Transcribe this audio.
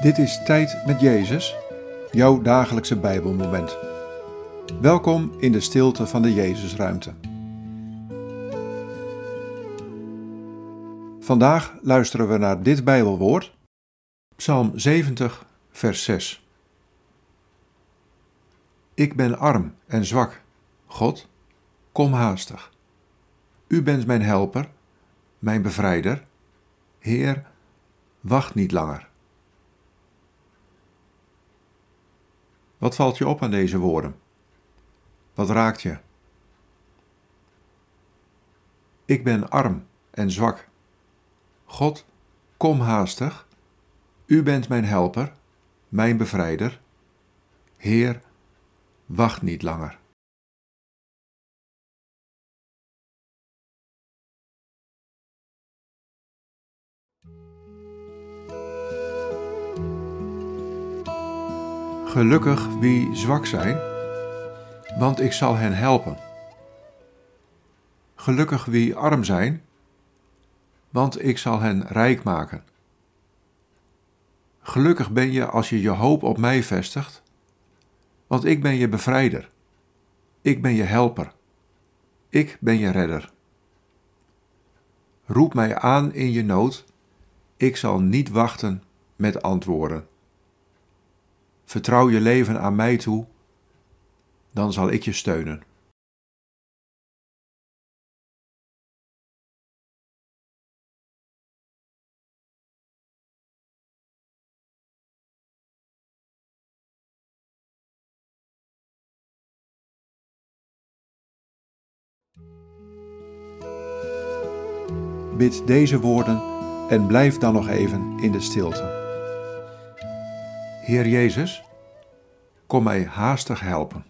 Dit is Tijd met Jezus, jouw dagelijkse Bijbelmoment. Welkom in de stilte van de Jezusruimte. Vandaag luisteren we naar dit Bijbelwoord, Psalm 70, vers 6. Ik ben arm en zwak. God, kom haastig. U bent mijn helper, mijn bevrijder. Heer, wacht niet langer. Wat valt je op aan deze woorden? Wat raakt je? Ik ben arm en zwak. God, kom haastig. U bent mijn helper, mijn bevrijder. Heer, wacht niet langer. Gelukkig wie zwak zijn, want ik zal hen helpen. Gelukkig wie arm zijn, want ik zal hen rijk maken. Gelukkig ben je als je je hoop op mij vestigt, want ik ben je bevrijder. Ik ben je helper. Ik ben je redder. Roep mij aan in je nood, ik zal niet wachten met antwoorden. Vertrouw je leven aan mij toe, dan zal ik je steunen. Bid deze woorden en blijf dan nog even in de stilte. Heer Jezus, kom mij haastig helpen.